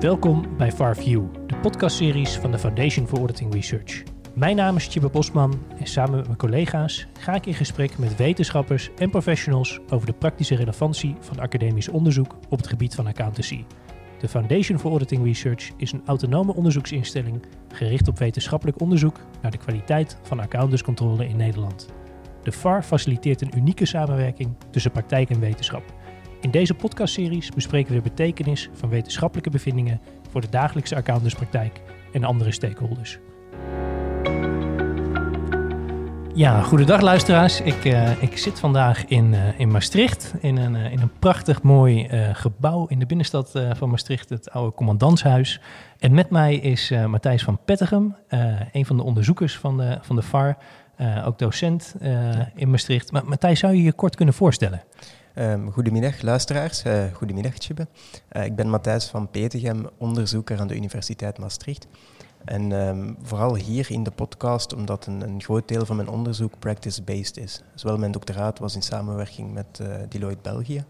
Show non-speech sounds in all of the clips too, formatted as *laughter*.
Welkom bij FarView, de podcastseries van de Foundation for Auditing Research. Mijn naam is Tjibbe Bosman en samen met mijn collega's ga ik in gesprek met wetenschappers en professionals over de praktische relevantie van academisch onderzoek op het gebied van accountancy. De Foundation for Auditing Research is een autonome onderzoeksinstelling gericht op wetenschappelijk onderzoek naar de kwaliteit van accountantscontrole in Nederland. De FAR faciliteert een unieke samenwerking tussen praktijk en wetenschap. In deze podcastseries bespreken we de betekenis van wetenschappelijke bevindingen voor de dagelijkse accountantspraktijk en andere stakeholders. Ja, goedendag luisteraars. Ik, uh, ik zit vandaag in, uh, in Maastricht, in een, uh, in een prachtig mooi gebouw in de binnenstad van Maastricht, het oude commandantshuis. En met mij is Matthijs van Pettigem, een van de onderzoekers van de, van de VAR, ook docent in Maastricht. Maar Matthijs, zou je je kort kunnen voorstellen? Um, goedemiddag luisteraars, uh, goedemiddag. Uh, ik ben Matthijs van Petegem, onderzoeker aan de Universiteit Maastricht. En um, vooral hier in de podcast, omdat een, een, groot deel van mijn onderzoek practice-based is. Zowel mijn doctoraat was in samenwerking met uh, Deloitte België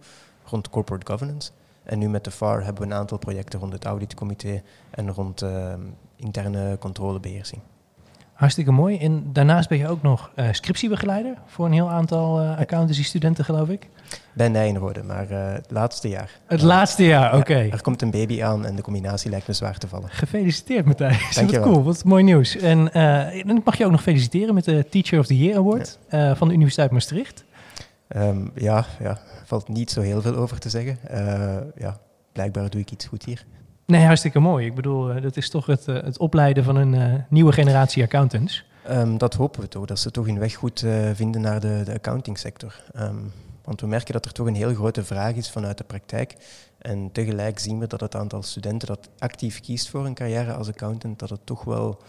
rond corporate governance. En nu met de FAR hebben we een aantal projecten rond het auditcomité en rond interne controlebeheersing. Hartstikke mooi. En daarnaast ben je ook nog uh, scriptiebegeleider voor een heel aantal uh, accountancy-studenten, geloof ik. Bij Nijenrode, maar uh, het laatste jaar. Het laatste jaar, oké. Okay. Ja, er komt een baby aan en de combinatie lijkt me zwaar te vallen. Gefeliciteerd, Matthijs. Dank *laughs* wat cool, wat mooi nieuws. En dan mag je ook nog feliciteren met de Teacher of the Year Award ja. van de Universiteit Maastricht. Um, ja, ja, valt niet zo heel veel over te zeggen. ja, blijkbaar doe ik iets goed hier. Nee, hartstikke mooi. Ik bedoel, uh, dat is toch het, uh, het opleiden van een uh, nieuwe generatie accountants. Um, dat hopen we toch, dat ze toch hun weg goed vinden naar de, de accountingsector. Um, want we merken dat er toch een heel grote vraag is vanuit de praktijk. En tegelijk zien we dat het aantal studenten dat actief kiest voor een carrière als accountant, dat het toch wel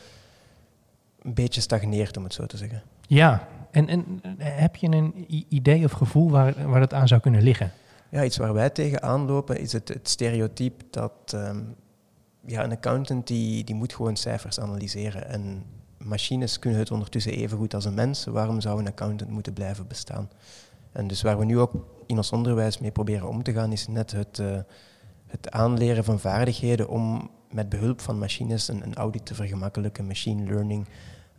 een beetje stagneert, om het zo te zeggen. Ja, en, en heb je een idee of gevoel waar, waar dat aan zou kunnen liggen? Ja, iets waar wij tegenaan lopen is het, het stereotype dat um, ja, een accountant die, die moet gewoon cijfers analyseren. En machines kunnen het ondertussen even goed als een mens. Waarom zou een accountant moeten blijven bestaan? En dus waar we nu ook in ons onderwijs mee proberen om te gaan, is net het, uh, het aanleren van vaardigheden om met behulp van machines een, een audit te vergemakkelijken, machine learning,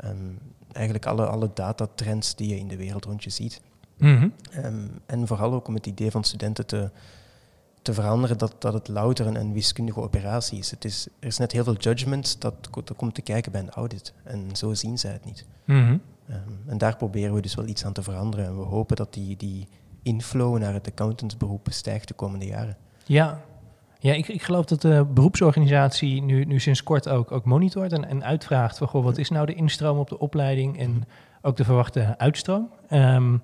um, eigenlijk alle, alle datatrends die je in de wereld rond je ziet. Mm -hmm. um, en vooral ook om het idee van studenten te, te veranderen dat, dat het louter een, een wiskundige operatie is. Het is. Er is net heel veel judgment dat, dat komt te kijken bij een audit. En zo zien zij het niet. Mm -hmm. um, en daar proberen we dus wel iets aan te veranderen. En we hopen dat die, die inflow naar het accountantsberoep stijgt de komende jaren. Ja, ja, ik, ik geloof dat de beroepsorganisatie nu, nu sinds kort ook, ook monitort en, en uitvraagt van goh, wat is nou de instroom op de opleiding en ook de verwachte uitstroom. Um,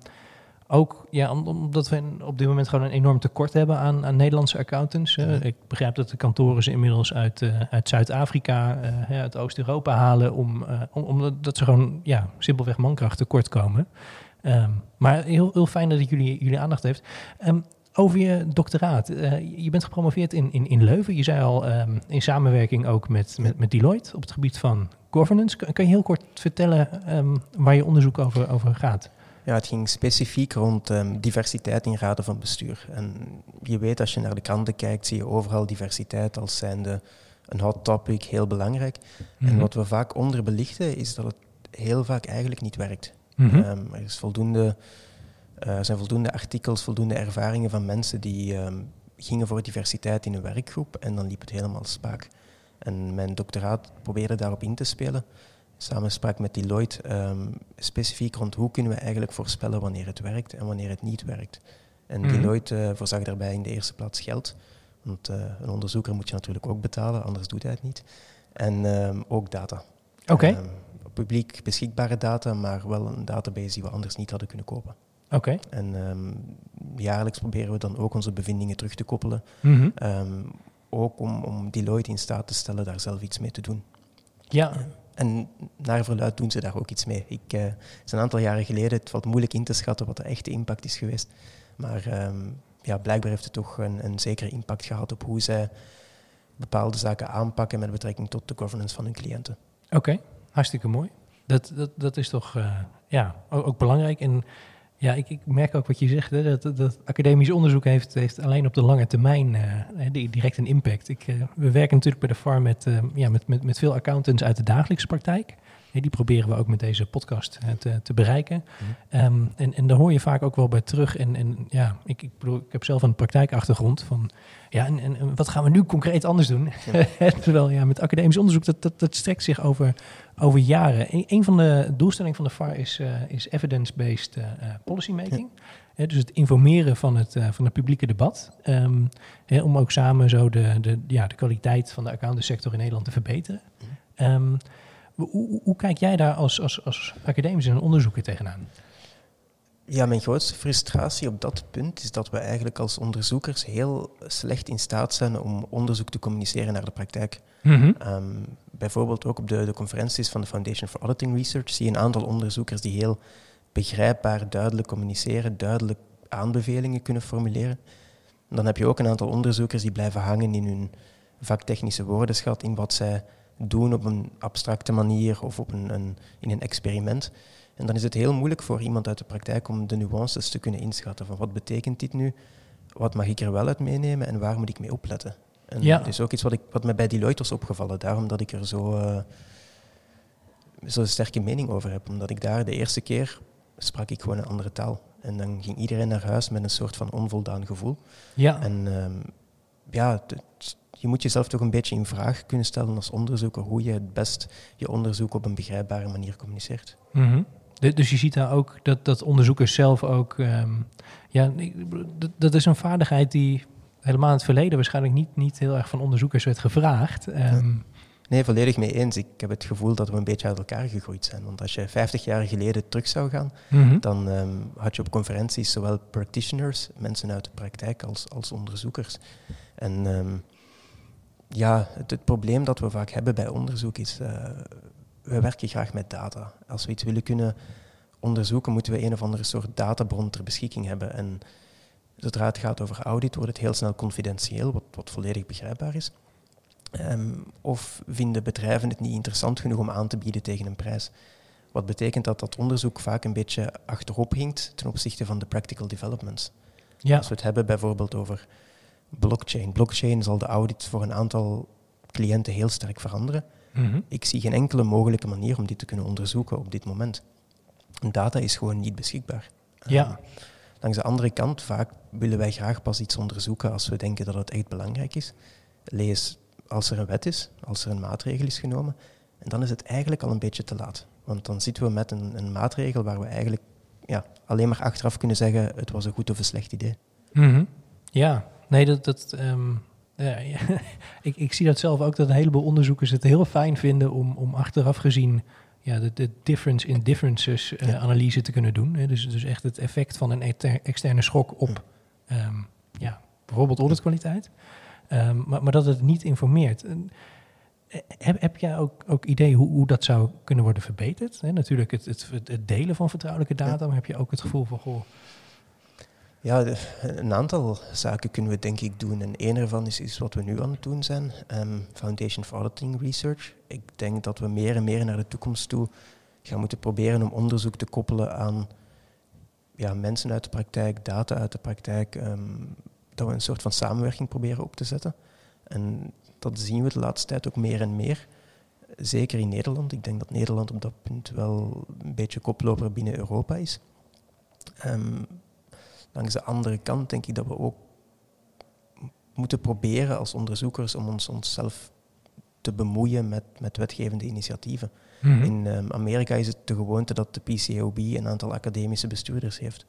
ook ja, omdat we op dit moment gewoon een enorm tekort hebben aan, aan Nederlandse accountants. Uh, ik begrijp dat de kantoren ze inmiddels uit, uh, uit Zuid-Afrika, uh, uit Oost-Europa halen, om, om, omdat ze gewoon ja, simpelweg mankracht tekort komen. Um, maar heel, heel fijn dat ik jullie, jullie aandacht heeft. Um, over je doctoraat. je bent gepromoveerd in, in, in Leuven. Je zei al um, in samenwerking ook met, met, met Deloitte op het gebied van governance. Kan, kan je heel kort vertellen waar je onderzoek over, over gaat? Ja, het ging specifiek rond um, diversiteit in raden van bestuur. En je weet, als je naar de kranten kijkt, zie je overal diversiteit als zijnde een hot topic, heel belangrijk. Mm -hmm. En wat we vaak onderbelichten, is dat het heel vaak eigenlijk niet werkt. Mm -hmm. um, er, is voldoende, uh, zijn voldoende artikels, voldoende ervaringen van mensen die um, gingen voor diversiteit in een werkgroep en dan liep het helemaal spaak. En mijn doctoraat probeerde daarop in te spelen samenspraak met Deloitte, um, specifiek rond hoe kunnen we eigenlijk voorspellen wanneer het werkt en wanneer het niet werkt. En. Deloitte uh, voorzag daarbij in de eerste plaats geld, want uh, een onderzoeker moet je natuurlijk ook betalen, anders doet hij het niet. En um, ook data. Oké. Okay. Um, publiek beschikbare data, maar wel een database die we anders niet hadden kunnen kopen. Oké. Okay. En jaarlijks proberen we dan ook onze bevindingen terug te koppelen. Mm-hmm. ook om, om Deloitte in staat te stellen daar zelf iets mee te doen. Ja. En naar verluid doen ze daar ook iets mee. Ik, uh, het is een aantal jaren geleden, het valt moeilijk in te schatten wat de echte impact is geweest. Maar um, ja, blijkbaar heeft het toch een, een zekere impact gehad op hoe zij bepaalde zaken aanpakken met betrekking tot de governance van hun cliënten. Oké, hartstikke mooi. Dat, dat, dat is toch uh, ja, ook, belangrijk. Ja, ik, ik, merk ook wat je zegt. Hè, dat, dat academisch onderzoek heeft, heeft alleen op de lange termijn uh, direct een impact. Ik, uh, we werken natuurlijk bij de farm met, uh, ja, met, met, met veel accountants uit de dagelijkse praktijk. Die proberen we ook met deze podcast te, te, bereiken. Mm. Um, en, en daar hoor je vaak ook wel bij terug. En, en ja, ik, ik, bedoel, ik heb zelf een praktijkachtergrond van... Ja, en, en wat gaan we nu concreet anders doen? Ja. *laughs* Terwijl ja, met academisch onderzoek, dat, dat, dat strekt zich over over jaren. Een, een van de doelstellingen van de VAR is, uh, is evidence-based uh, policymaking. Ja. dus het informeren van het, uh, van het publieke debat. Um, he, om ook samen zo de, de, ja, de kwaliteit van de accountantssector in Nederland te verbeteren. Um, hoe, hoe, kijk jij daar als, als, als academisch en onderzoeker tegenaan? Ja, mijn grootste frustratie op dat punt is dat we eigenlijk als onderzoekers heel slecht in staat zijn om onderzoek te communiceren naar de praktijk. Mm -hmm. um, bijvoorbeeld ook op de, de conferenties van de Foundation for Auditing Research zie je een aantal onderzoekers die heel begrijpbaar, duidelijk communiceren, duidelijk aanbevelingen kunnen formuleren. Dan heb je ook een aantal onderzoekers die blijven hangen in hun vaktechnische woordenschat, in wat zij doen op een abstracte manier of op een, een, in een experiment. En dan is het heel moeilijk voor iemand uit de praktijk om de nuances te kunnen inschatten van wat betekent dit nu, wat mag ik er wel uit meenemen en waar moet ik mee opletten. En ja. dat is ook iets wat, ik, wat me bij Deloitte was opgevallen, daarom dat ik er zo, uh, zo sterke mening over heb. Omdat ik daar de eerste keer sprak ik gewoon een andere taal. En dan ging iedereen naar huis met een soort van onvoldaan gevoel. Ja. En um, ja, je moet jezelf toch een beetje in vraag kunnen stellen als onderzoeker hoe je het best je onderzoek op een begrijpbare manier communiceert. Mm -hmm. Dus je ziet daar ook dat, dat onderzoekers zelf ook. Um, ja, dat, dat is een vaardigheid die helemaal in het verleden waarschijnlijk niet, niet heel erg van onderzoekers werd gevraagd. Um, Nee, volledig mee eens. Ik heb het gevoel dat we een beetje uit elkaar gegroeid zijn. Want als je 50 jaar geleden terug zou gaan, mm -hmm. dan um, had je op conferenties zowel practitioners, mensen uit de praktijk, als, als onderzoekers. En um, ja, het, het, probleem dat we vaak hebben bij onderzoek is, uh, we werken graag met data. Als we iets willen kunnen onderzoeken, moeten we een of andere soort databron ter beschikking hebben. En zodra het gaat over audit, wordt het heel snel confidentieel, wat, wat volledig begrijpbaar is. Um, of vinden bedrijven het niet interessant genoeg om aan te bieden tegen een prijs? Wat betekent dat dat onderzoek vaak een beetje achterop hinkt ten opzichte van de practical developments. Ja. Als we het hebben bijvoorbeeld over blockchain. Blockchain zal de audit voor een aantal cliënten heel sterk veranderen. Mm -hmm. Ik zie geen enkele mogelijke manier om dit te kunnen onderzoeken op dit moment. Data is gewoon niet beschikbaar. Ja. Um, langs de andere kant, vaak willen wij graag pas iets onderzoeken als we denken dat het echt belangrijk is. Lees als er een wet is, als er een maatregel is genomen. En dan is het eigenlijk al een beetje te laat. Want dan zitten we met een, een maatregel waar we eigenlijk ja, alleen maar achteraf kunnen zeggen het was een goed of een slecht idee. Mm -hmm. Ja, nee, dat, dat, um, ja, ja. *laughs* ik, ik zie dat zelf ook, dat een heleboel onderzoekers het heel fijn vinden om, om achteraf gezien ja, de, de difference in differences uh, ja. analyse te kunnen doen. Hè. Dus, dus echt het effect van een externe schok op ja. Um, ja, bijvoorbeeld auditkwaliteit. Um, maar, maar, dat het niet informeert. Heb, heb jij ook, ook idee hoe, hoe dat zou kunnen worden verbeterd? He, natuurlijk het, het, het, delen van vertrouwelijke data, maar heb je ook het gevoel van... Goh, ja, een aantal zaken kunnen we denk ik doen. En één ervan is, is wat we nu aan het doen zijn, um, Foundation for Auditing Research. Ik denk dat we meer en meer naar de toekomst toe gaan moeten proberen om onderzoek te koppelen aan ja, mensen uit de praktijk, data uit de praktijk, um, dat we een soort van samenwerking proberen op te zetten. En dat zien we de laatste tijd ook meer en meer. Zeker in Nederland. Ik denk dat Nederland op dat punt wel een beetje koploper binnen Europa is. Um, langs de andere kant denk ik dat we ook moeten proberen als onderzoekers om ons onszelf te bemoeien met, met wetgevende initiatieven. Mm -hmm. In um, Amerika is het de gewoonte dat de PCAOB een aantal academische bestuurders heeft.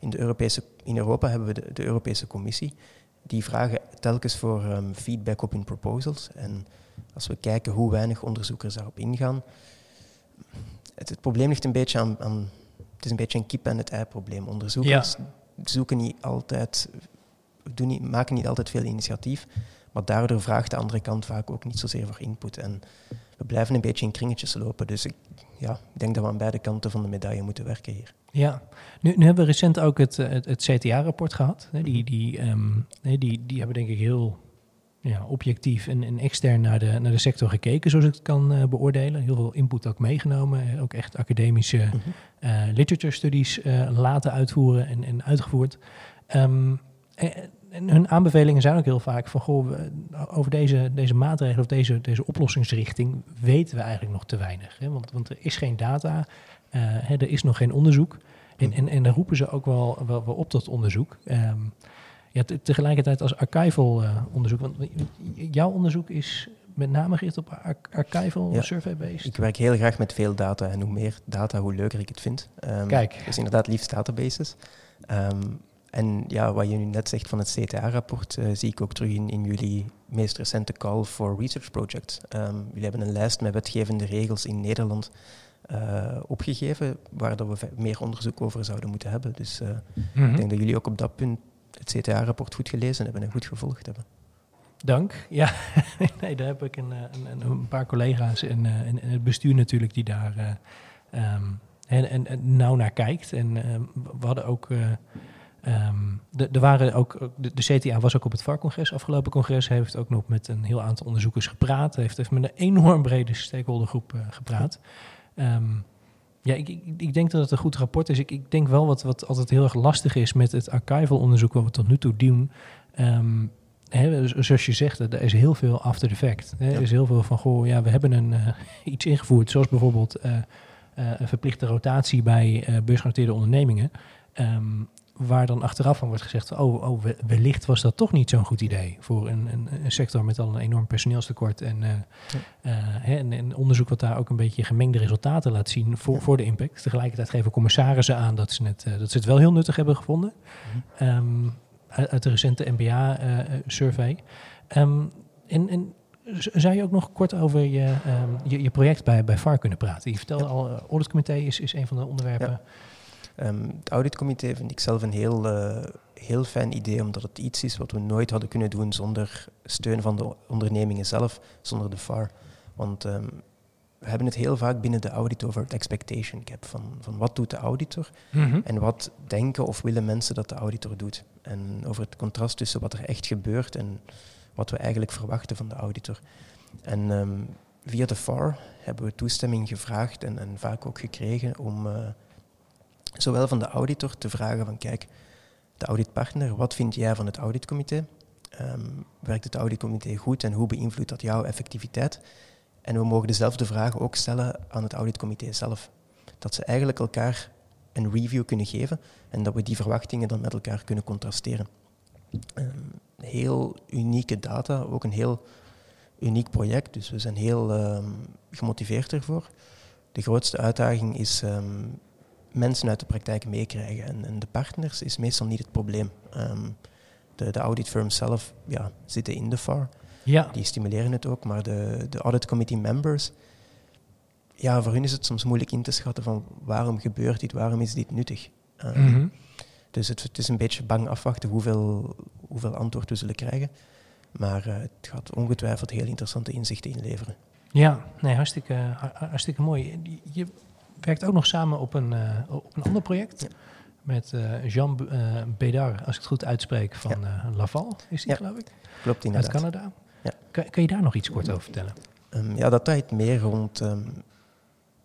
In, de Europese, in Europa hebben we de, de Europese Commissie. Die vragen telkens voor um, feedback op hun proposals. En als we kijken hoe weinig onderzoekers daarop ingaan. Het, het probleem ligt een beetje aan, aan, Het is een beetje een kip en het ei probleem. Onderzoekers ja. Zoeken niet altijd. Doen niet, maken niet altijd veel initiatief. Maar daardoor vraagt de andere kant vaak ook niet zozeer voor input. En we blijven een beetje in kringetjes lopen. Dus ik, ja, ik denk dat we aan beide kanten van de medaille moeten werken hier. Ja, nu, nu hebben we recent ook het, het, het CTA-rapport gehad. Die, die, um, die, die hebben denk ik heel ja, objectief en, en, extern naar de, naar de sector gekeken, zoals ik het kan uh, beoordelen. Heel veel input ook meegenomen. Ook echt academische mm -hmm. literature studies laten uitvoeren en, en uitgevoerd. Um, en hun aanbevelingen zijn ook heel vaak van, goh, over deze, deze maatregelen of deze, deze oplossingsrichting weten we eigenlijk nog te weinig. Hè? Want, want er is geen data, hè, er is nog geen onderzoek. En, hm. en, en daar roepen ze ook wel, wel, wel op tot onderzoek. Um, ja, tegelijkertijd als archival uh, onderzoek, want jouw onderzoek is met name gericht op ar archival ja, survey-based? Ik werk heel graag met veel data en hoe meer data, hoe leuker ik het vind. Um, Kijk. Dus inderdaad liefst databases. Um, en ja, wat je nu net zegt van het CTA-rapport, uh, zie ik ook terug in, in jullie meest recente call for research projects. Um, jullie hebben een lijst met wetgevende regels in Nederland uh, opgegeven, waar dat we meer onderzoek over zouden moeten hebben. Dus uh, mm -hmm. ik denk dat jullie ook op dat punt het CTA-rapport goed gelezen hebben en goed gevolgd hebben. Dank. Ja, *laughs* nee, daar heb ik een, een, een paar collega's en, en, het bestuur natuurlijk die daar um, en, en, en, nauw naar kijkt. En we hadden ook Um, er waren ook, de, de, CTA was ook op het VAR-congres, afgelopen congres, heeft ook nog met een heel aantal onderzoekers gepraat, heeft, heeft met een enorm brede stakeholdergroep gepraat. Ja, ik, ik, ik, denk dat het een goed rapport is. Ik, ik denk wel wat, wat altijd heel erg lastig is met het archival onderzoek wat we tot nu toe doen. Um, He, zoals je zegt, er is heel veel after the fact. Er is heel veel van, goh, ja, we hebben een, uh, *laughs* iets ingevoerd, zoals bijvoorbeeld uh, uh, een verplichte rotatie bij beursgenoteerde ondernemingen. Um, waar dan achteraf van wordt gezegd, oh, oh wellicht was dat toch niet zo'n goed idee voor een, een, een, sector met al een enorm personeelstekort en, uh, uh, en, en, onderzoek wat daar ook een beetje gemengde resultaten laat zien voor, voor de impact. Tegelijkertijd geven commissarissen aan dat ze, het, uh, dat ze het wel heel nuttig hebben gevonden mm um, uit, uit, de recente MBA-survey. Um, en, en zou je ook nog kort over je, um, je, je, project bij, bij VAR kunnen praten? Je vertelde al, auditcomité is, is een van de onderwerpen. Um, het auditcomité vind ik zelf een heel, uh, heel fijn idee, omdat het iets is wat we nooit hadden kunnen doen zonder steun van de ondernemingen zelf, zonder de FAR. Want um, we hebben het heel vaak binnen de audit over het expectation gap, van, van wat doet de auditor mm -hmm. en wat denken of willen mensen dat de auditor doet. En over het contrast tussen wat er echt gebeurt en wat we eigenlijk verwachten van de auditor. En um, via de FAR hebben we toestemming gevraagd en, en vaak ook gekregen om... Uh, zowel van de auditor te vragen van kijk, de auditpartner, wat vind jij van het auditcomité? Um, werkt het auditcomité goed en hoe beïnvloedt dat jouw effectiviteit? En we mogen dezelfde vragen ook stellen aan het auditcomité zelf. Dat ze eigenlijk elkaar een review kunnen geven en dat we die verwachtingen dan met elkaar kunnen contrasteren. Um, heel unieke data, ook een heel uniek project, dus we zijn heel um, gemotiveerd ervoor. De grootste uitdaging is mensen uit de praktijk meekrijgen. En, en, de partners is meestal niet het probleem. Um, de, de auditfirms zelf ja, zitten in de FAR. Ja. Die stimuleren het ook, maar de, de audit committee members, ja, voor hun is het soms moeilijk in te schatten van waarom gebeurt dit, waarom is dit nuttig. Um, mm -hmm. Dus het, het, is een beetje bang afwachten hoeveel, hoeveel antwoord we zullen krijgen. Maar uh, het gaat ongetwijfeld heel interessante inzichten inleveren. Ja, nee, hartstikke, hartstikke mooi. Je, werkt ook nog samen op een, uh, op een ander project. Ja. Met uh, Jean uh, Bédard, als ik het goed uitspreek, van ja. Laval, is die geloof ik? Klopt, inderdaad. Uit Canada. Ja. Kan, kan, je daar nog iets kort over vertellen? Um, ja, dat draait meer rond um,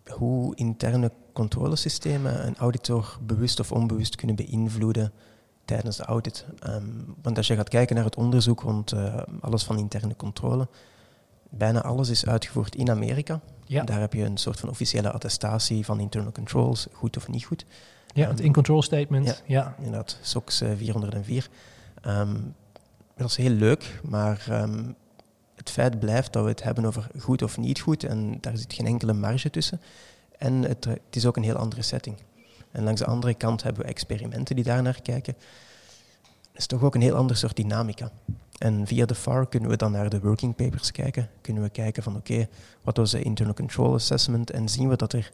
hoe interne controlesystemen een auditor bewust of onbewust kunnen beïnvloeden tijdens de audit. Um, want als je gaat kijken naar het onderzoek rond uh, alles van interne controle, bijna alles is uitgevoerd in Amerika. Ja. Daar heb je een soort van officiële attestatie van internal controls, goed of niet goed. Ja, het in-control statement. Ja, ja. inderdaad, SOX 404. Um, dat is heel leuk, maar um, het feit blijft dat we het hebben over goed of niet goed en daar zit geen enkele marge tussen. En het, het is ook een heel andere setting. En langs de andere kant hebben we experimenten die daar naar kijken. Het is toch ook een heel ander soort dynamica. En via de FAR kunnen we dan naar de working papers kijken. Kunnen we kijken van oké, okay, wat was de internal control assessment en zien we dat er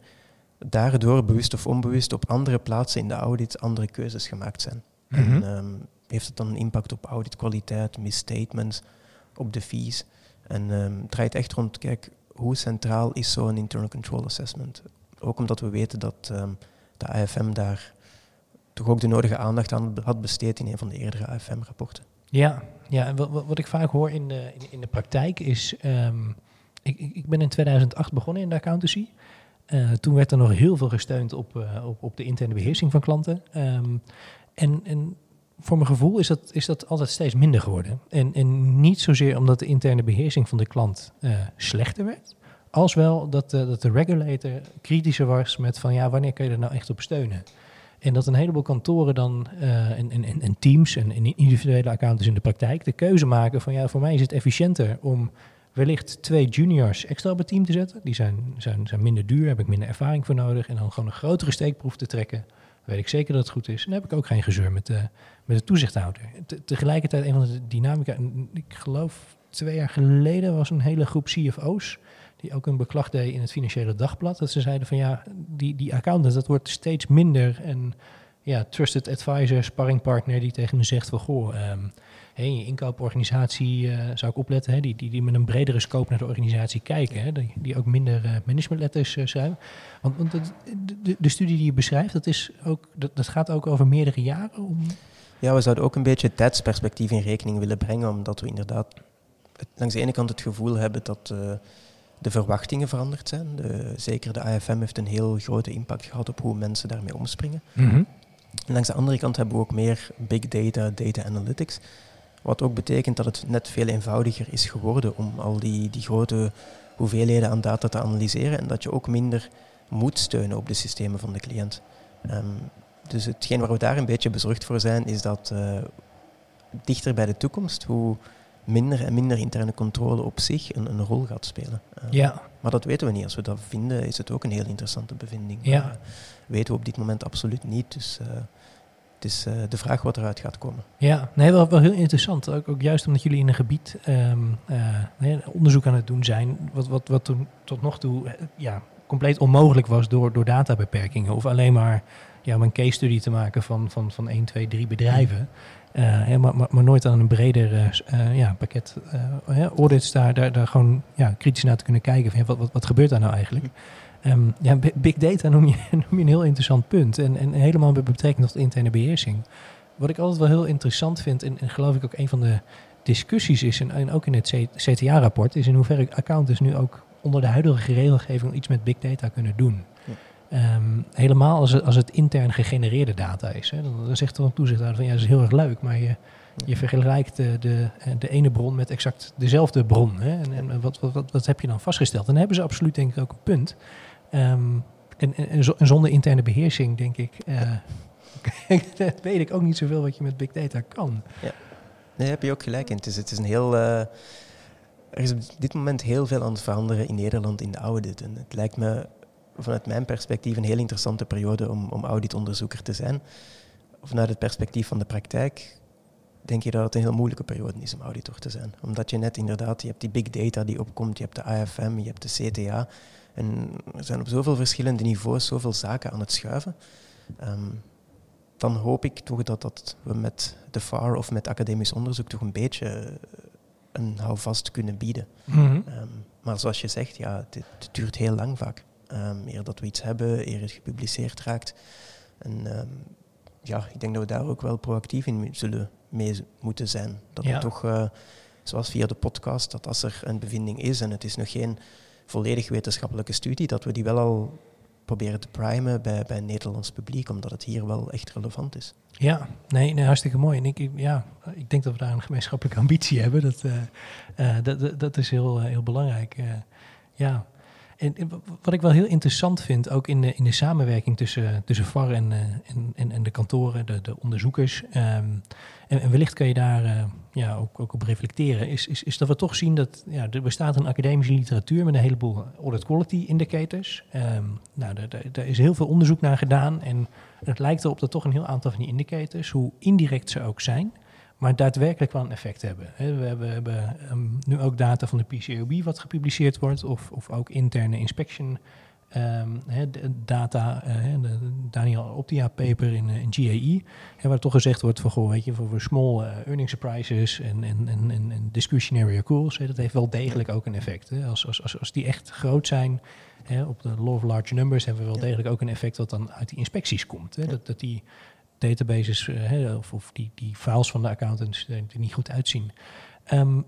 daardoor bewust of onbewust op andere plaatsen in de audit andere keuzes gemaakt zijn. Mm -hmm. En um, heeft het dan een impact op auditkwaliteit, misstatements, op de fees. En um, het draait echt rond, kijk, hoe centraal is zo'n internal control assessment? Ook omdat we weten dat um, de AFM daar toch ook de nodige aandacht aan had besteed in een van de eerdere AFM-rapporten. Ja, ja wat, wat ik vaak hoor in de, in, in de praktijk is... Ehm, ik, ik ben in 2008 begonnen in de accountancy. Uh, toen werd er nog heel veel gesteund op, uh, op, op, de interne beheersing van klanten. Um, en, en voor mijn gevoel is dat, is dat altijd steeds minder geworden. En, en niet zozeer omdat de interne beheersing van de klant uh, slechter werd, als wel dat, dat de regulator kritischer was met van ja, wanneer kun je er nou echt op steunen? En dat een heleboel kantoren dan uh, en, teams en, en individuele accountants in de praktijk de keuze maken van ja, voor mij is het efficiënter om wellicht twee juniors extra op het team te zetten. Die zijn, zijn, zijn minder duur, heb ik minder ervaring voor nodig. En dan gewoon een grotere steekproef te trekken weet ik zeker dat het goed is. En dan heb ik ook geen gezeur met de, met de toezichthouder. tegelijkertijd, een van de dynamica, ik geloof twee jaar geleden was een hele groep CFO's die ook een beklag deed in het Financiële Dagblad. Dat ze zeiden van ja, die, die accountant, dat wordt steeds minder. En ja, trusted advisor, sparringpartner die tegen me zegt van goh, um, je inkooporganisatie uh, zou ik opletten, hè, die, die, die met een bredere scope naar de organisatie kijken, hè, die, ook minder uh, managementletters uh, schrijven. Want, want de, de, studie die je beschrijft, dat, is ook, dat, dat gaat ook over meerdere jaren? Om... Ja, we zouden ook een beetje het tijdsperspectief in rekening willen brengen, omdat we inderdaad langs de ene kant het gevoel hebben dat de verwachtingen veranderd zijn. De, zeker de AFM heeft een heel grote impact gehad op hoe mensen daarmee omspringen. Mm -hmm. En langs de andere kant hebben we ook meer big data, data analytics. Wat ook betekent dat het net veel eenvoudiger is geworden om al die, die grote hoeveelheden aan data te analyseren en dat je ook minder moet steunen op de systemen van de cliënt. Um, dus hetgeen waar we daar een beetje bezorgd voor zijn, is dat uh, dichter bij de toekomst, hoe minder en minder interne controle op zich een, een rol gaat spelen. Uh, ja. Maar dat weten we niet. Als we dat vinden, is het ook een heel interessante bevinding. Ja. Maar, uh, weten we op dit moment absoluut niet. Dus het is de vraag wat eruit gaat komen. Ja, nee, wel, wel heel interessant. Ook, ook, juist omdat jullie in een gebied um, uh, onderzoek aan het doen zijn, wat, wat, wat toen tot nog toe ja, compleet onmogelijk was door, door databeperkingen. Of alleen maar ja, om een case study te maken van, van, van 1, 2, 3 bedrijven. Uh, maar, maar, maar, nooit aan een breder uh, ja, pakket uh, audits daar, daar, daar gewoon ja, kritisch naar te kunnen kijken. Van, wat, wat, wat gebeurt daar nou eigenlijk? Um, ja, big data noem je, *laughs* noem je een heel interessant punt. En, en helemaal met betrekking tot interne beheersing. Wat ik altijd wel heel interessant vind, en, en geloof ik ook een van de discussies is, en, en ook in het CTA-rapport, is in hoeverre accountants nu ook onder de huidige regelgeving iets met big data kunnen doen. Um, helemaal als het, als het intern gegenereerde data is. Hè. Dan, dan zegt er een toezichthouder van ja, dat is heel erg leuk, maar je, je vergelijkt de, de, de, ene bron met exact dezelfde bron. Hè. En, en wat, wat, wat, wat, heb je dan vastgesteld? En dan hebben ze absoluut denk ik ook een punt. Um, en, en, en, zonder interne beheersing, denk ik, *laughs* uh, weet ik ook niet zoveel wat je met big data kan. Ja, daar heb je ook gelijk in. Het is, het is een heel. Uh, er is op dit moment heel veel aan het veranderen in Nederland in de audit. En het lijkt me vanuit mijn perspectief een heel interessante periode om, om auditonderzoeker te zijn. Vanuit het perspectief van de praktijk denk je dat het een heel moeilijke periode is om auditor te zijn. Omdat je net inderdaad, je hebt die big data die opkomt, je hebt de AFM, je hebt de CTA. En er zijn op zoveel verschillende niveaus zoveel zaken aan het schuiven. Um, dan hoop ik toch dat, dat we met de FAR of met academisch onderzoek toch een beetje een houvast kunnen bieden. Mm -hmm. um, maar zoals je zegt, ja, het, het duurt heel lang vaak. Um, eer dat we iets hebben, eer het gepubliceerd raakt. En ja, ik denk dat we daar ook wel proactief in zullen mee moeten zijn. Dat ja. we toch, uh, zoals via de podcast, dat als er een bevinding is en het is nog geen volledig wetenschappelijke studie, dat we die wel al proberen te primen bij, bij het Nederlands publiek, omdat het hier wel echt relevant is. Ja, nee, nee hartstikke mooi. En ik, ja, ik denk dat we daar een gemeenschappelijke ambitie hebben. Dat, uh, uh, dat, dat is heel, heel belangrijk. ja. En, wat ik wel heel interessant vind, ook in de, in de samenwerking tussen, tussen VAR en, en, en, en de kantoren, de, de onderzoekers, um, en, en, wellicht kan je daar uh, ja, ook, ook op reflecteren, is, is, is dat we toch zien dat ja, er bestaat een academische literatuur met een heleboel audit quality indicators. Um, nou, daar is heel veel onderzoek naar gedaan en het lijkt erop dat toch een heel aantal van die indicators, hoe indirect ze ook zijn, maar daadwerkelijk wel een effect hebben. We hebben, we hebben um, nu ook data van de PCOB wat gepubliceerd wordt, of, of ook interne inspection um, he, data, uh, de Daniel Optia paper in, in GAE, he, waar toch gezegd wordt van, goh, weet je, voor, voor small uh, earning surprises en, en, en, en discretionary accruals, he, dat heeft wel degelijk ook een effect. Als, als, als, als die echt groot zijn, op de law of large numbers, hebben we wel degelijk ook een effect wat dan uit die inspecties komt. Dat, dat die databases uh, of, of, die, die files van de accountants er niet goed uitzien. Um,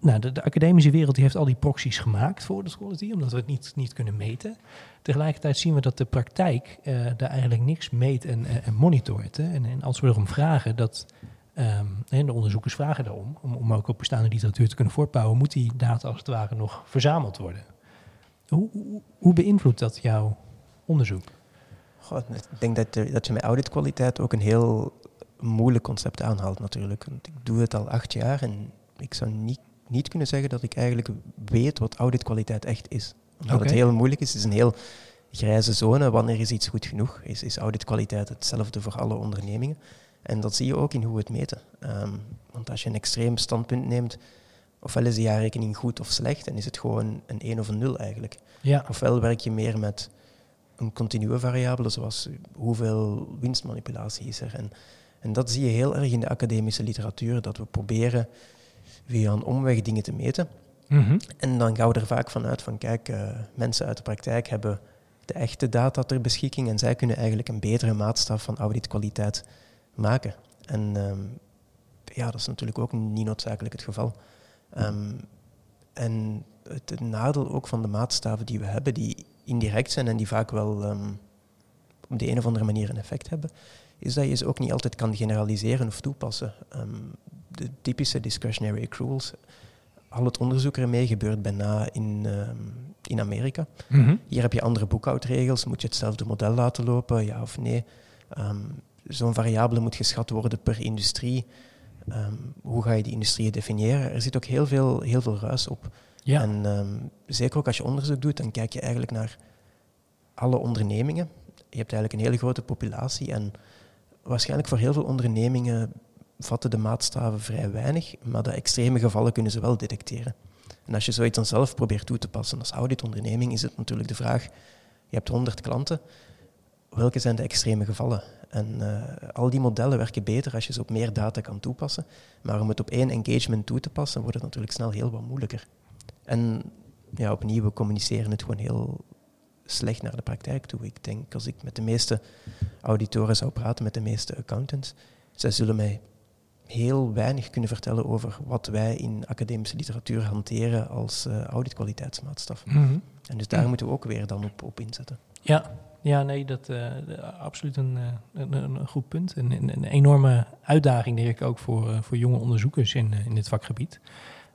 nou, de, de, academische wereld die heeft al die proxies gemaakt voor de quality, omdat we het niet, niet kunnen meten. Tegelijkertijd zien we dat de praktijk uh, daar eigenlijk niks meet en, en monitort. Hè. En, en, als we erom vragen dat, en de onderzoekers vragen daarom, om, om ook op bestaande literatuur te kunnen voortbouwen, moet die data als het ware nog verzameld worden. Hoe, hoe beïnvloedt dat jouw onderzoek? Goh, ik denk dat, dat je met auditkwaliteit ook een heel moeilijk concept aanhaalt natuurlijk. Want ik doe het al acht jaar en ik zou niet niet kunnen zeggen dat ik eigenlijk weet wat auditkwaliteit echt is. Omdat het heel moeilijk is. Het is een heel grijze zone. Wanneer is iets goed genoeg? Is, is auditkwaliteit hetzelfde voor alle ondernemingen? En dat zie je ook in hoe we het meten. Ehm, want als je een extreem standpunt neemt, ofwel is de jaarrekening goed of slecht, dan is het gewoon een 1 of een 0 eigenlijk. Ja. Ofwel werk je meer met een continue variabele, zoals hoeveel winstmanipulatie is er. En, en dat zie je heel erg in de academische literatuur, dat we proberen via een omweg dingen te meten. Mhm. En dan gaan we er vaak vanuit van, kijk, uh, mensen uit de praktijk hebben de echte data ter beschikking en zij kunnen eigenlijk een betere maatstaf van auditkwaliteit maken. En um, ja, dat is natuurlijk ook niet noodzakelijk het geval. Um, en het, het, nadeel ook van de maatstaven die we hebben, die indirect zijn en die vaak wel um, op de een of andere manier een effect hebben, is dat je ze ook niet altijd kan generaliseren of toepassen de typische discretionary accruals. Al het onderzoek ermee gebeurt bijna in, ehm, in Amerika. Mhm. Hier heb je andere boekhoudregels. Moet je hetzelfde model laten lopen, ja of nee? Ehm, zo'n variabele moet geschat worden per industrie. Ehm, hoe ga je die industrieën definiëren? Er zit ook heel veel, heel veel ruis op. Ja. En zeker ook als je onderzoek doet, dan kijk je eigenlijk naar alle ondernemingen. Je hebt eigenlijk een hele grote populatie en waarschijnlijk voor heel veel ondernemingen vatten de maatstaven vrij weinig, maar de extreme gevallen kunnen ze wel detecteren. En als je zoiets dan zelf probeert toe te passen als auditonderneming, is het natuurlijk de vraag, je hebt 100 klanten, welke zijn de extreme gevallen? En uh, al die modellen werken beter als je ze op meer data kan toepassen, maar om het op één engagement toe te passen, wordt het natuurlijk snel heel wat moeilijker. En ja, opnieuw, we communiceren het gewoon heel slecht naar de praktijk toe. Ik denk, als ik met de meeste auditoren zou praten, met de meeste accountants, zij zullen mij heel weinig kunnen vertellen over wat wij in academische literatuur hanteren als uh, auditkwaliteitsmaatstaf. Mhm. En dus daar moeten we ook weer dan op, op inzetten. Ja, ja nee, dat is uh, absoluut een, uh, een, een, goed punt. En een, een, enorme uitdaging, denk ik, ook voor, voor jonge onderzoekers in, in dit vakgebied.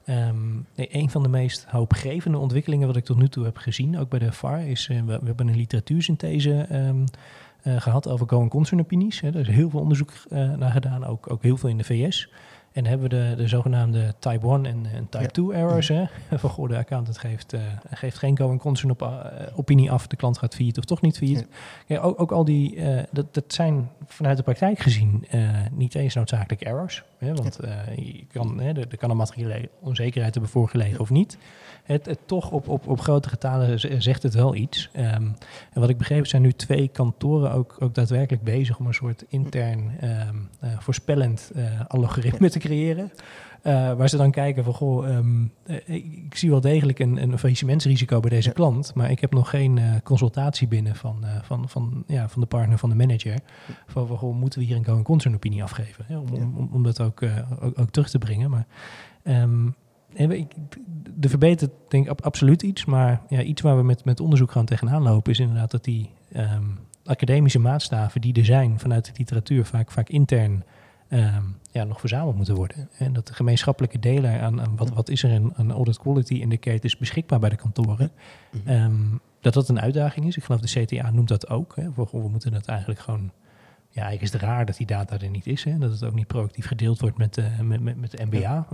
Um, nee, een van de meest hoopgevende ontwikkelingen wat ik tot nu toe heb gezien, ook bij de VAR, is we, we, hebben een literatuursynthese um, uh, gehad over going concern opinies. Hè. Er is heel veel onderzoek uh, naar gedaan, ook, ook heel veel in de VS. En hebben we de, de zogenaamde type 1 en, en type ja. 2 errors. Hè? *laughs* Van goh, de accountant geeft, geeft geen concern op, opinie af. De klant gaat failliet of toch niet failliet. Ja. Ook, ook al die, dat, dat zijn vanuit de praktijk gezien niet eens noodzakelijk errors. Hè? Want je kan, hè, er, er kan een materiële onzekerheid hebben voorgelegen of niet het, het toch op, op, op grote getalen zegt het wel iets. Um, en wat ik begreep zijn nu twee kantoren ook, ook daadwerkelijk bezig om een soort intern um, uh, voorspellend uh, algoritme te creëren. Uh, waar ze dan kijken van, goh, um, ik zie wel degelijk een, een faillissementsrisico bij deze klant, maar ik heb nog geen uh, consultatie binnen van, uh, van, van, ja, van de partner, van de manager. Van, van goh, moeten we hier een going concern opinie afgeven? Om, om, om, dat ook, ook, ook, terug te brengen. Maar um, er verbetert denk ik absoluut iets, maar ja, iets waar we met, met onderzoek gaan tegenaan lopen is inderdaad dat die um, academische maatstaven die er zijn vanuit de literatuur vaak, vaak intern um, ja, nog verzameld moeten worden. En dat de gemeenschappelijke delen aan, aan wat, wat is er een, een audit quality indicators beschikbaar bij de kantoren, um, dat dat een uitdaging is. Ik geloof de CTA noemt dat ook. Hè, we moeten dat eigenlijk gewoon ja, eigenlijk is het raar dat die data er niet is. Hè? Dat het ook niet proactief gedeeld wordt met, uh, met, met, met de MBA. Ja.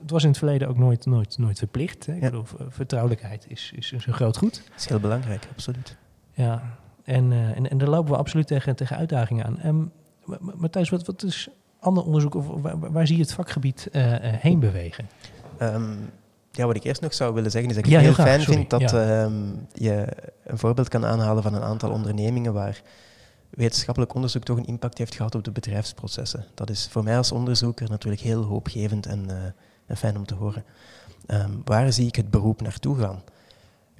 Het was in het verleden ook nooit, nooit, nooit verplicht. Hè? Ik ja. bedoel, vertrouwelijkheid is, is, is, een groot goed. Dat is heel belangrijk, absoluut. Ja, en, uh, en, en daar lopen we absoluut tegen, tegen uitdagingen aan. Um, Matthijs, wat, wat is ander onderzoek of waar, waar zie je het vakgebied uh, heen bewegen? Um, ja, wat ik eerst nog zou willen zeggen is dat ik ja, heel, heel fijn Sorry. vind dat ja. um, je een voorbeeld kan aanhalen van een aantal ondernemingen waar wetenschappelijk onderzoek toch een impact heeft gehad op de bedrijfsprocessen. Dat is voor mij als onderzoeker natuurlijk heel hoopgevend en, uh, en fijn om te horen. Um, waar zie ik het beroep naartoe gaan?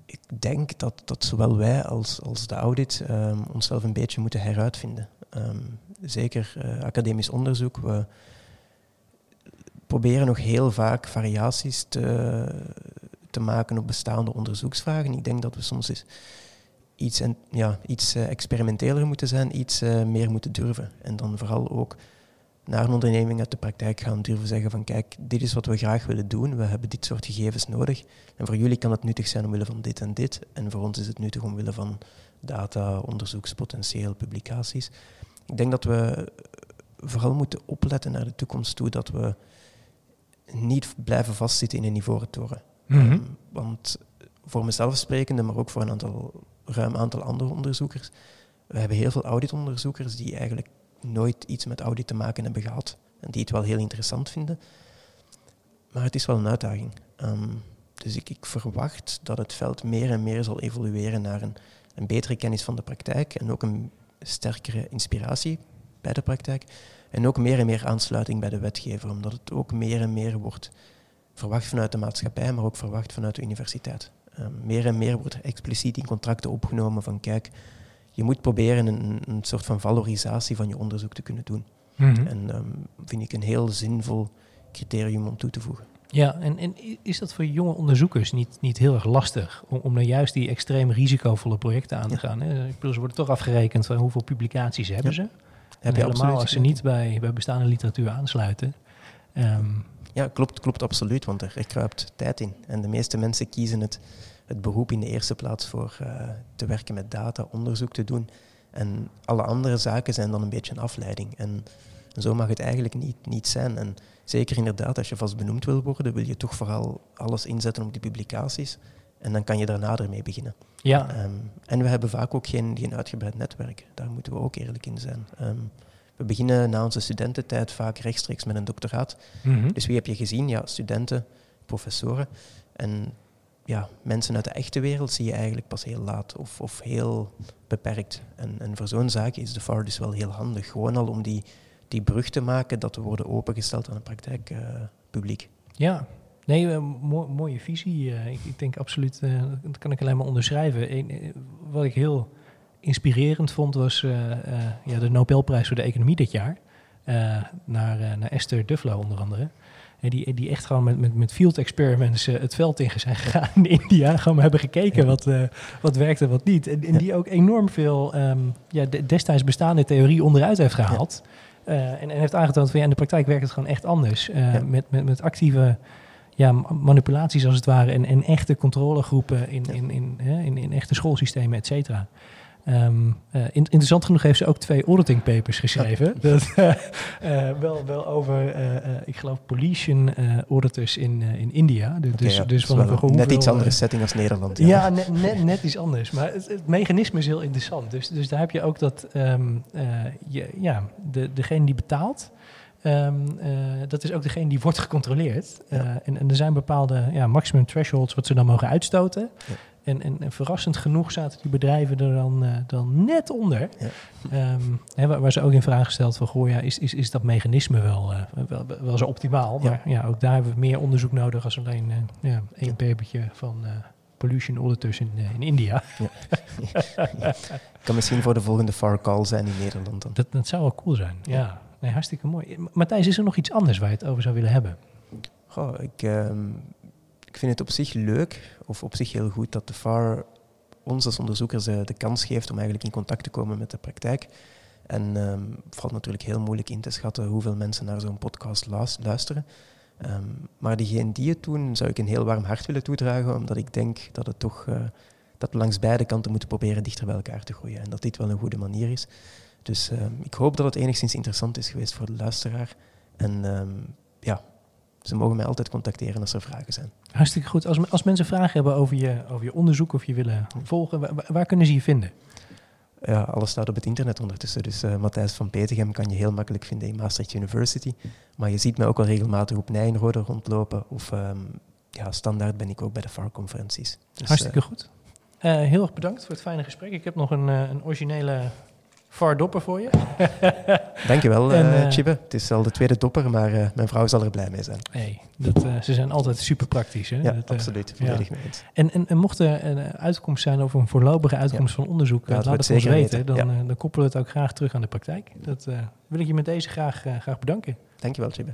Ik denk dat, dat zowel wij als, als de audit um, onszelf een beetje moeten heruitvinden. Ehm, zeker uh, academisch onderzoek. We proberen nog heel vaak variaties te, te maken op bestaande onderzoeksvragen. Ik denk dat we soms iets, en, ja, iets uh, experimenteler moeten zijn, iets uh, meer moeten durven. En dan vooral ook naar een onderneming uit de praktijk gaan durven zeggen van kijk, dit is wat we graag willen doen, we hebben dit soort gegevens nodig. En voor jullie kan het nuttig zijn omwille van dit en dit. En voor ons is het nuttig omwille van data, onderzoekspotentieel, publicaties. Ik denk dat we vooral moeten opletten naar de toekomst toe dat we niet blijven vastzitten in een ivoren toren. Mhm. Um, want voor mezelf sprekende, maar ook voor een aantal, ruim aantal andere onderzoekers, we hebben heel veel auditonderzoekers die eigenlijk nooit iets met audit te maken hebben gehad en die het wel heel interessant vinden. Maar het is wel een uitdaging. Um, dus ik, ik, verwacht dat het veld meer en meer zal evolueren naar een, een betere kennis van de praktijk en ook een sterkere inspiratie bij de praktijk. En ook meer en meer aansluiting bij de wetgever, omdat het ook meer en meer wordt verwacht vanuit de maatschappij, maar ook verwacht vanuit de universiteit. Um, meer en meer wordt expliciet in contracten opgenomen van kijk, je moet proberen een, een soort van valorisatie van je onderzoek te kunnen doen. Mm -hmm. En um, vind ik een heel zinvol criterium om toe te voegen. Ja, en, en is dat voor jonge onderzoekers niet, niet heel erg lastig om, om dan juist die extreem risicovolle projecten aan te ja. gaan? Hè? Ik bedoel, ze worden toch afgerekend van hoeveel publicaties hebben ja. ze. Heb je helemaal als ze niet bij, bij bestaande literatuur aansluiten. Um, ja, klopt, klopt absoluut, want er, er kruipt tijd in. En de meeste mensen kiezen het, het beroep in de eerste plaats voor uh, te werken met data, onderzoek te doen. En alle andere zaken zijn dan een beetje een afleiding. En, en zo mag het eigenlijk niet, niet zijn. En zeker inderdaad, als je vast benoemd wil worden, wil je toch vooral alles inzetten op die publicaties. En dan kan je daarna ermee beginnen. Ja. Um, en we hebben vaak ook geen, geen uitgebreid netwerk. Daar moeten we ook eerlijk in zijn. Um, we beginnen na onze studententijd vaak rechtstreeks met een doctoraat. Mm -hmm. Dus wie heb je gezien? Ja, studenten, professoren. En ja, mensen uit de echte wereld zie je eigenlijk pas heel laat of, of heel beperkt. En, en voor zo'n zaak is de FAR dus wel heel handig. Gewoon al om die, die brug te maken dat we worden opengesteld aan het praktijkpubliek. Uh, ja, nee, mo mooie visie. Uh, ik, ik, denk absoluut, uh, dat kan ik alleen maar onderschrijven. Een, wat ik heel inspirerend vond was ja, de Nobelprijs voor de economie dit jaar. naar, naar Esther Duflo onder andere. En die, die echt gewoon met, met, met field experiments het veld in zijn gegaan in India. Gewoon hebben gekeken wat, wat werkte en wat niet. En, en die ook enorm veel um, ja, de, destijds bestaande theorie onderuit heeft gehaald. Ja. Uh, en, en heeft aangetoond van ja, in de praktijk werkt het gewoon echt anders. Ja. Met, met, met actieve ja, manipulaties als het ware. En, en echte controlegroepen in, in, in, in, in, in echte schoolsystemen, et cetera. Um, uh, interessant genoeg heeft ze ook twee auditing papers geschreven. Ja. Dat, uh, *laughs* uh, wel, wel over, ik geloof, pollution auditors in, in India. Dus, okay, ja. dus van net hoeveel, iets andere setting als Nederland. Ja, ja net, net, net, iets anders. Maar het, het, mechanisme is heel interessant. Dus, dus daar heb je ook dat um, je, ja, de, degene die betaalt. Um, dat is ook degene die wordt gecontroleerd. Ja. En, en, er zijn bepaalde ja, maximum thresholds wat ze dan mogen uitstoten. En, en, en, verrassend genoeg zaten die bedrijven er dan, uh, dan net onder. Ja. Um, hè, waar, waar, ze ook in vraag gesteld van, goh, ja, is, is, is dat mechanisme wel, uh, wel, wel zo optimaal? Maar ja. ook daar hebben we meer onderzoek nodig als alleen uh, ja, één papertje van pollution auditors in, in India. *laughs* kan misschien voor de volgende far call zijn in Nederland dan. Dat, dat zou wel cool zijn, ja. Nee, hartstikke mooi. Matthijs, is er nog iets anders waar je het over zou willen hebben? Goh, ik... Um ik vind het op zich leuk, of op zich heel goed, dat de FAR ons als onderzoekers de, de kans geeft om eigenlijk in contact te komen met de praktijk. En um, valt natuurlijk heel moeilijk in te schatten hoeveel mensen naar zo'n podcast luisteren. Um, maar diegenen die het doen, zou ik een heel warm hart willen toedragen, omdat ik denk dat, het toch, uh, dat we langs beide kanten moeten proberen dichter bij elkaar te groeien. En dat dit wel een goede manier is. Dus um, ik hoop dat het enigszins interessant is geweest voor de luisteraar. En ja, ze mogen mij altijd contacteren als er vragen zijn. Hartstikke goed. Als, als mensen vragen hebben over je, over je onderzoek of je willen volgen, waar, waar kunnen ze je vinden? Ja, alles staat op het internet ondertussen. Dus uh, Matthijs van Petegem kan je heel makkelijk vinden in Maastricht University. Maar je ziet mij ook wel regelmatig op Nijenrode rondlopen. Of um, ja, standaard ben ik ook bij de FAR-conferenties. Dus, Hartstikke uh, goed. Uh, heel erg bedankt voor het fijne gesprek. Ik heb nog een, een originele VAR dopper voor je. *laughs* Dankjewel, En, uh, eh, Chibe. Het is al de tweede dopper, maar eh, mijn vrouw zal er blij mee zijn. Nee, dat, eh, ze zijn altijd super praktisch. Hè? Ja, Dat, eh, absoluut. ja. Volledig mee eens. En, en, en mocht er een eh, uitkomst zijn of een voorlopige uitkomst van onderzoek, eh, laat het het ons weten. Dan, eh, dan koppelen we het ook graag terug aan de praktijk. Dat eh, wil ik je met deze graag, eh, graag bedanken. Dankjewel, Chibe.